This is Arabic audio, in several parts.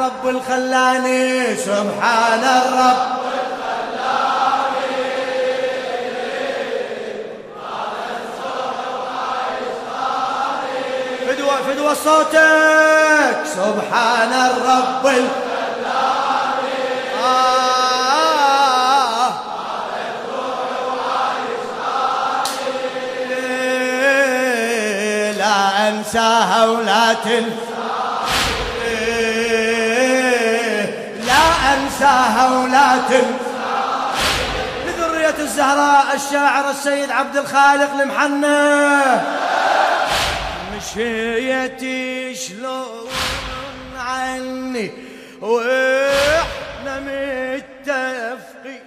الرب الخلاني سبحان الرب. فدوى فدوى صوتك سبحان الرب الخلاني آه. لا انساها ولا تنسى لا انساها ولا تنسى لذرية الزهراء الشاعر السيد عبد الخالق المحنى مشيتي شلون عني؟ وإحنا متفقين.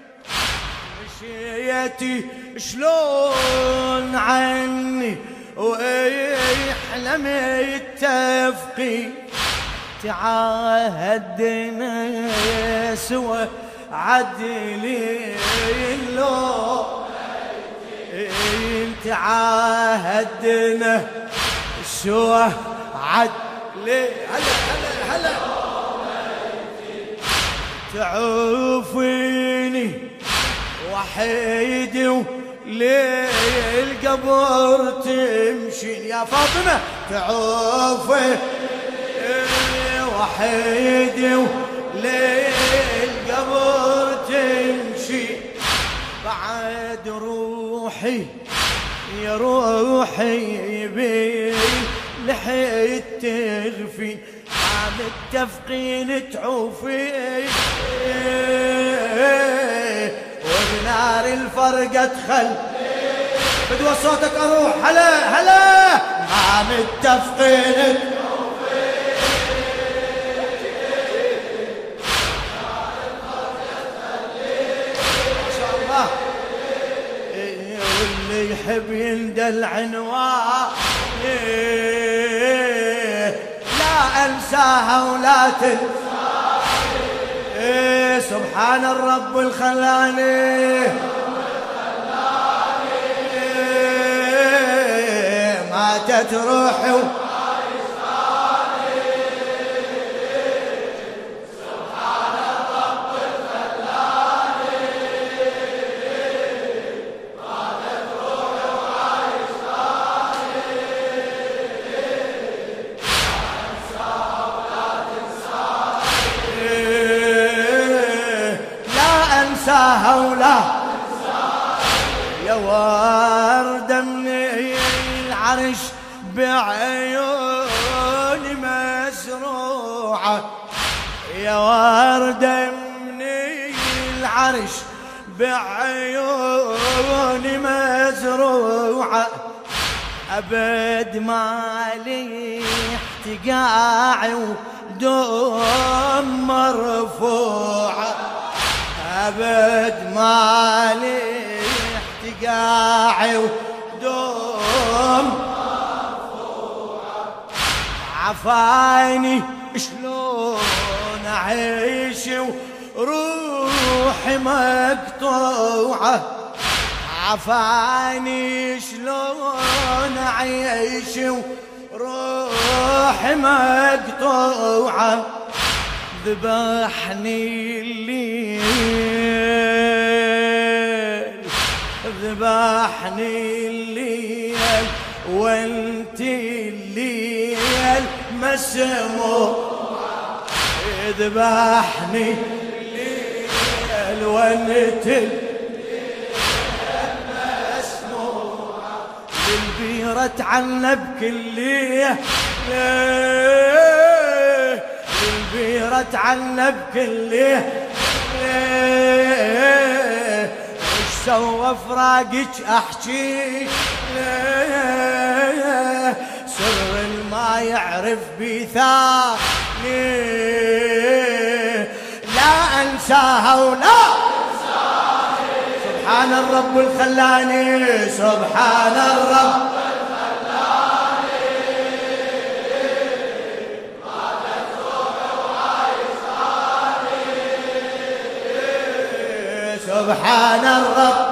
مشيتي شلون عني؟ وإحنا متفقين. تعاهدنا سوى عدلي لو تعاهدنا سوى عدلي هلا هلا هلا. تعوفيني وحيدي للقبر تمشي. يا فاطمة تعوفي وحيدي للقبر تمشي. بعد روحي يا روحي بي لحيت تغفي. ما متفقين تعوفي. وبنار الفرقة تخل. بدوى صوتك أروح. هلا هلا. ما متفقين يحب يندل عنوان إيه، لا أنساها ولا تنسى إيه، سبحان الرب الخلاني. إيه، ماتت روحي العرش بعيوني مزروعة. يا وردة من العرش بعيوني مزروعة. أبد مالي احتقاعي ودوم مرفوعة. أبد مالي احتقاعي عفاني شلون أعيش وروحي مقطوعة؟ عفاني شلون أعيش وروحي مقطوعة؟ ذبحني الليل ذبحني الليل. وانت الليل مسموع ذبحني الليل وانت الليل مسموع للبيرة عنب كليه البيرة عنب كليه وش سوى فراقك أحكي سر ما يعرف بثاني. لا أنساها ولا سبحان الرب الخلاني سبحان الرب سبحان الرب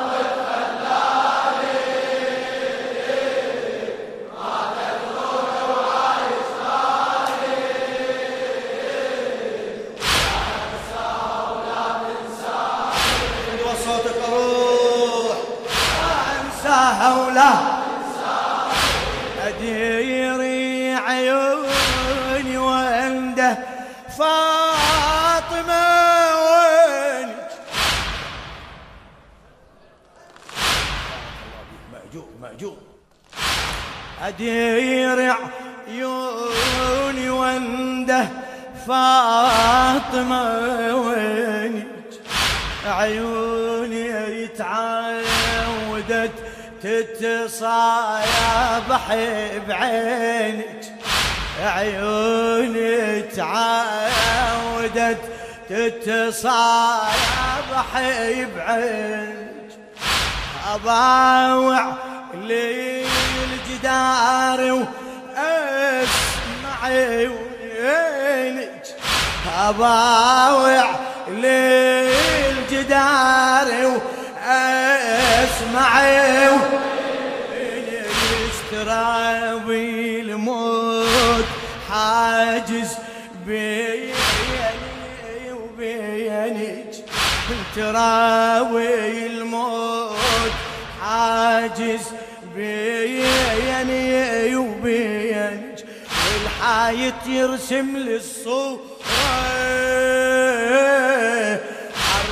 لا أديري عيوني وأنده فاطمة وينك مأجور مأجور. أدير عيوني وأنده فاطمة وينك عيوني تعودت تتصايب بعينك عيوني تعودت. تتصايب بعينك أباوع لي الجدار واسمع وينك. أباوع للجدار واسمع يشترى بالموت حاجز بيني وبينك. تراوي الموت. حاجز بيني وبينك. والحايت يرسم لي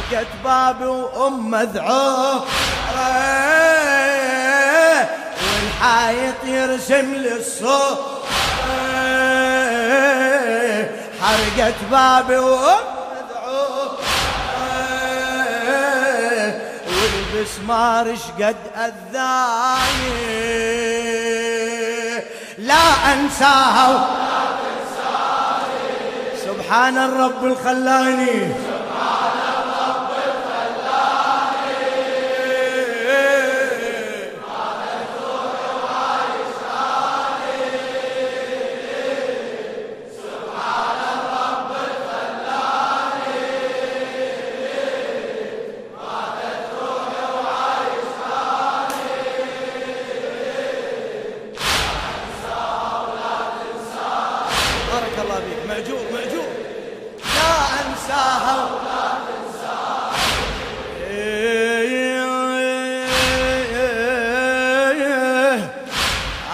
حرقت بابي وأم مذعورة والحايط يرسم لي الصورة حرقت بابي وأم مذعورة والبسمار شقد أذاني. لا أنساها. سبحان الرب الخلاني. بارك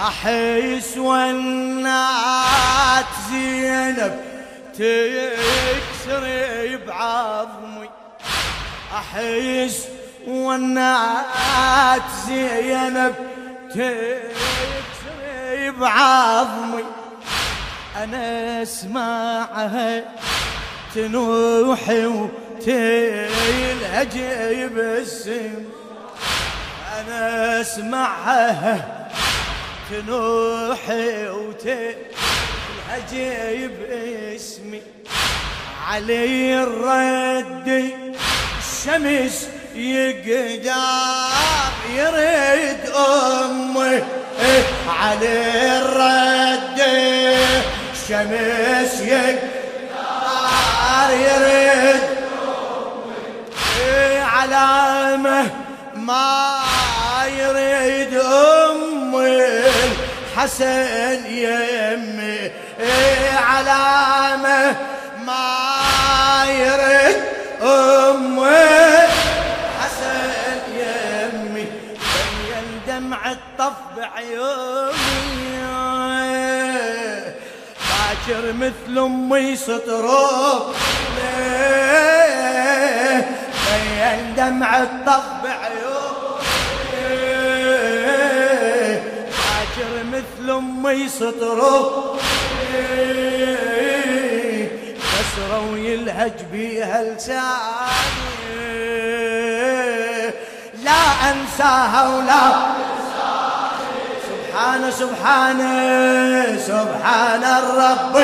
أحس والنات زينب تكسر بعظمي. أحس والنات زينب تكسر بعظمي. أنا أسمعها تنوحي وتلهج باسم أنا أسمعها تنوحي وتلهج باسمي. علي الرد الشمس يقدر يريد أمي. علي الرد الشمس يقدر يريد أمي. علامة ما يريد أمي حسن يمي علامة ما يريد أمي حسن يمي بين دمع الطف بعيوني باكر مثل أمي سطروه بين دمع الطف بعيوني مثل امي سطروه كسرة ويلهج بيها لساني. لا أنساها ولا سبحان سبحان سبحان الرب.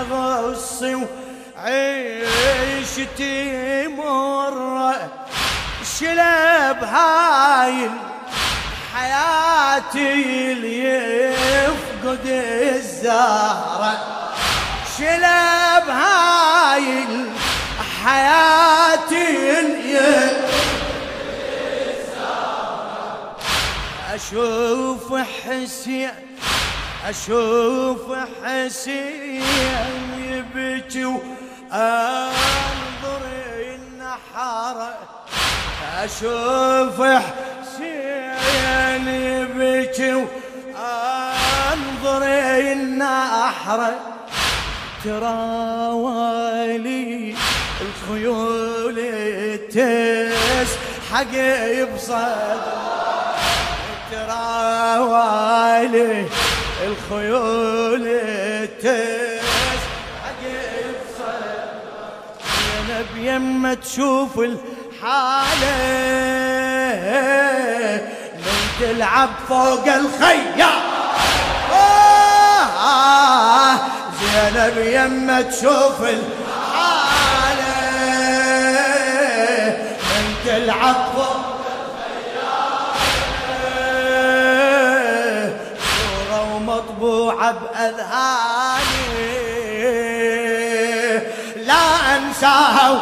يغصي وعيشتي مر شلب هاي حياتي اللي يفقد الزهرة شلب هاي حياتي اللي أشوف حسين أشوف حسين يبكي وأنظر النحر أشوف حسين يبكي وأنظر النحر تراولي الخيول تسحق بصدر تراوالي الخيول تس عقب زينب يما تشوف الحالة من تلعب فوق الخيام آه زينب يما تشوف الحالة من تلعب فوق مطبوعة بأذهاني. لا أنساها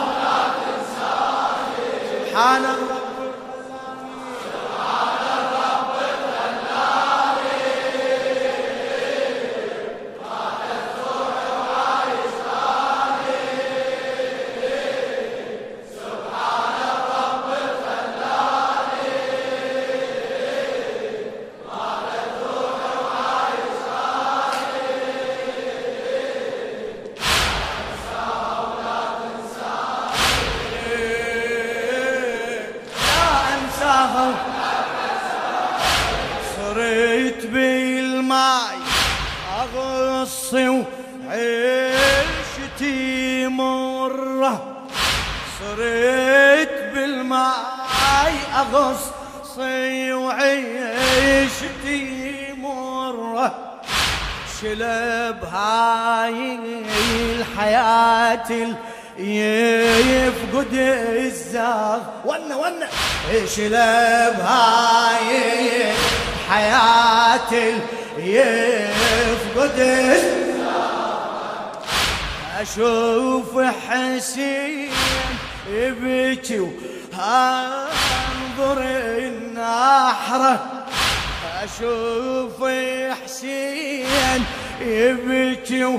سبحان الله. الحياة يفقد الزاغ. ونا ونا شلب هاي حياة يفقد أشوف حسين يبكي وأنظر النحرة أشوف حسين يبكي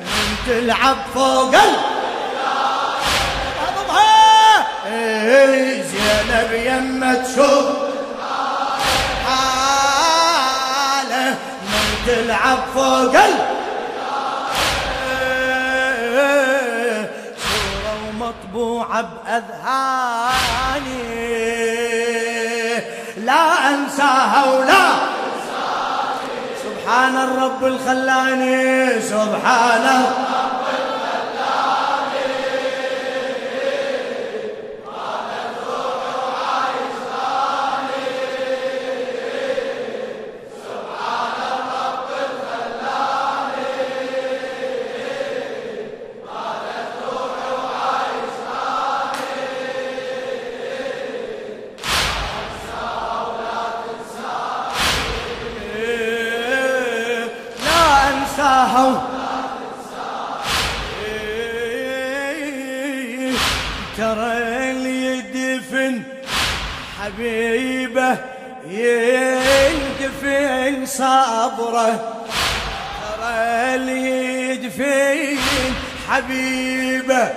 من تلعب فوق زينب يما تشوف حالة من تلعب فوق مطبوعة بأذهاني لا أنساها ولا سبحان الرب الخلاني سبحان صبره ترى اللي يدفين حبيبه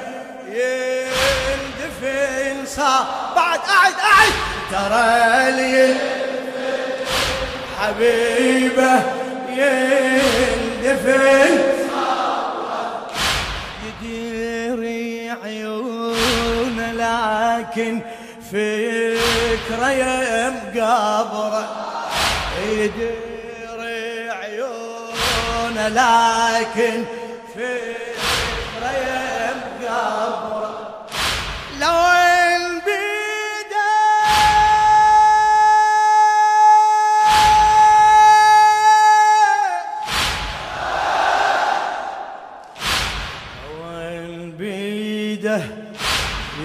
يندفن. صار. بعد قعد قعد ترى لي حبيبه يندفن. يديري عيون لكن فكره يم قبره. يديري لكن يم قبره لو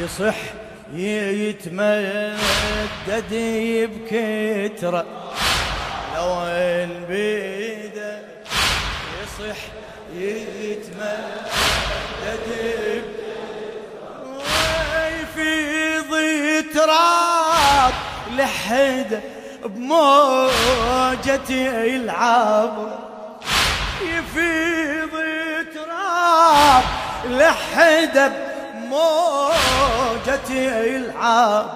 يصح يتمدد بكترة لو ان بيده يصح يتمدد ويفيض تراب لحد بموجة العبر يفيض تراب لحد موجة العاب.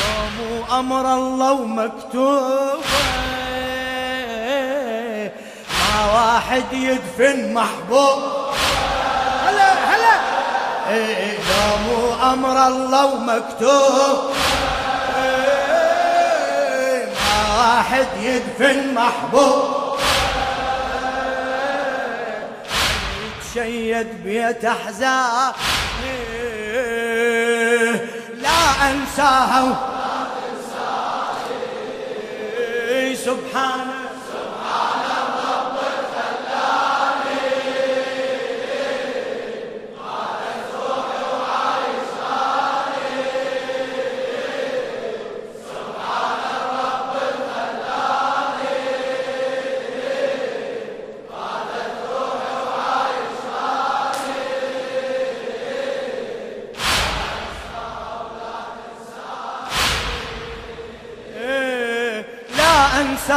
يوم أمر الله ومكتوب واحد يدفن محبوب. هلا هلا. يوم أمر الله ومكتوب ما واحد يدفن محبوب. يتشيد بيت أحزان لا أنساها سبحانه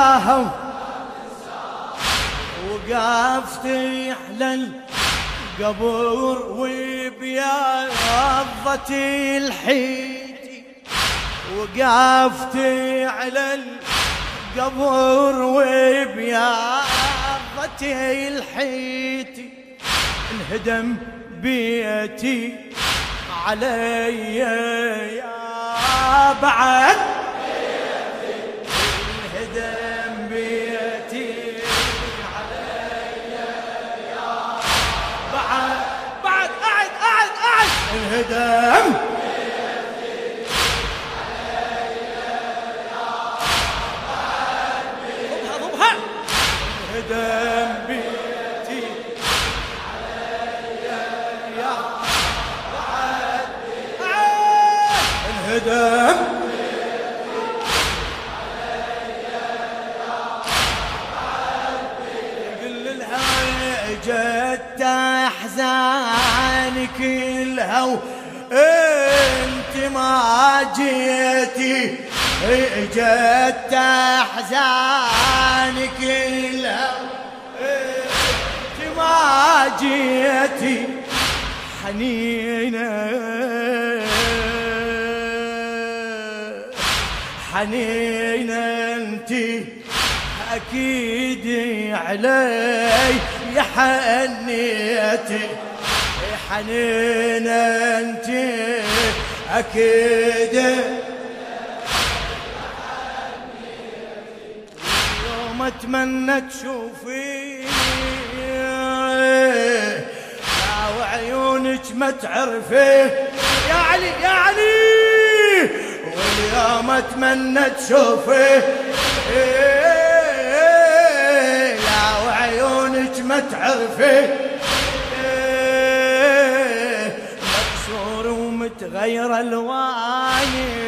انساها وقفت على القبور وبياضة الحيتي وقفت على القبور وبياضة الحيتي انهدم بيتي علي يا بعد. الهدم انت ما جيتي جت أحزانك الهو انت ما جيتي حنينة. حنينة انت أكيد علي يا حنيتي. حنين أنت أكيد. يوم أتمنى تشوفيني يا وعيونك ما تعرفي. يا علي يا علي واليوم أتمنى تشوفي. لا وعيونك ما تعرفي. متغير الواني.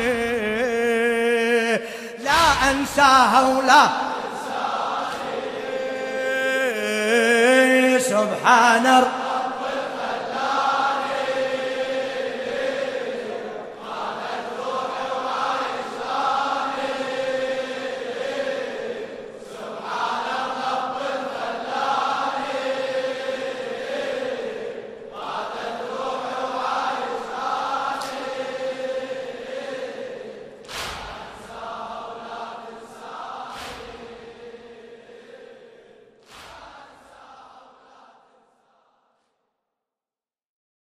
لا انساها ولا سبحان الله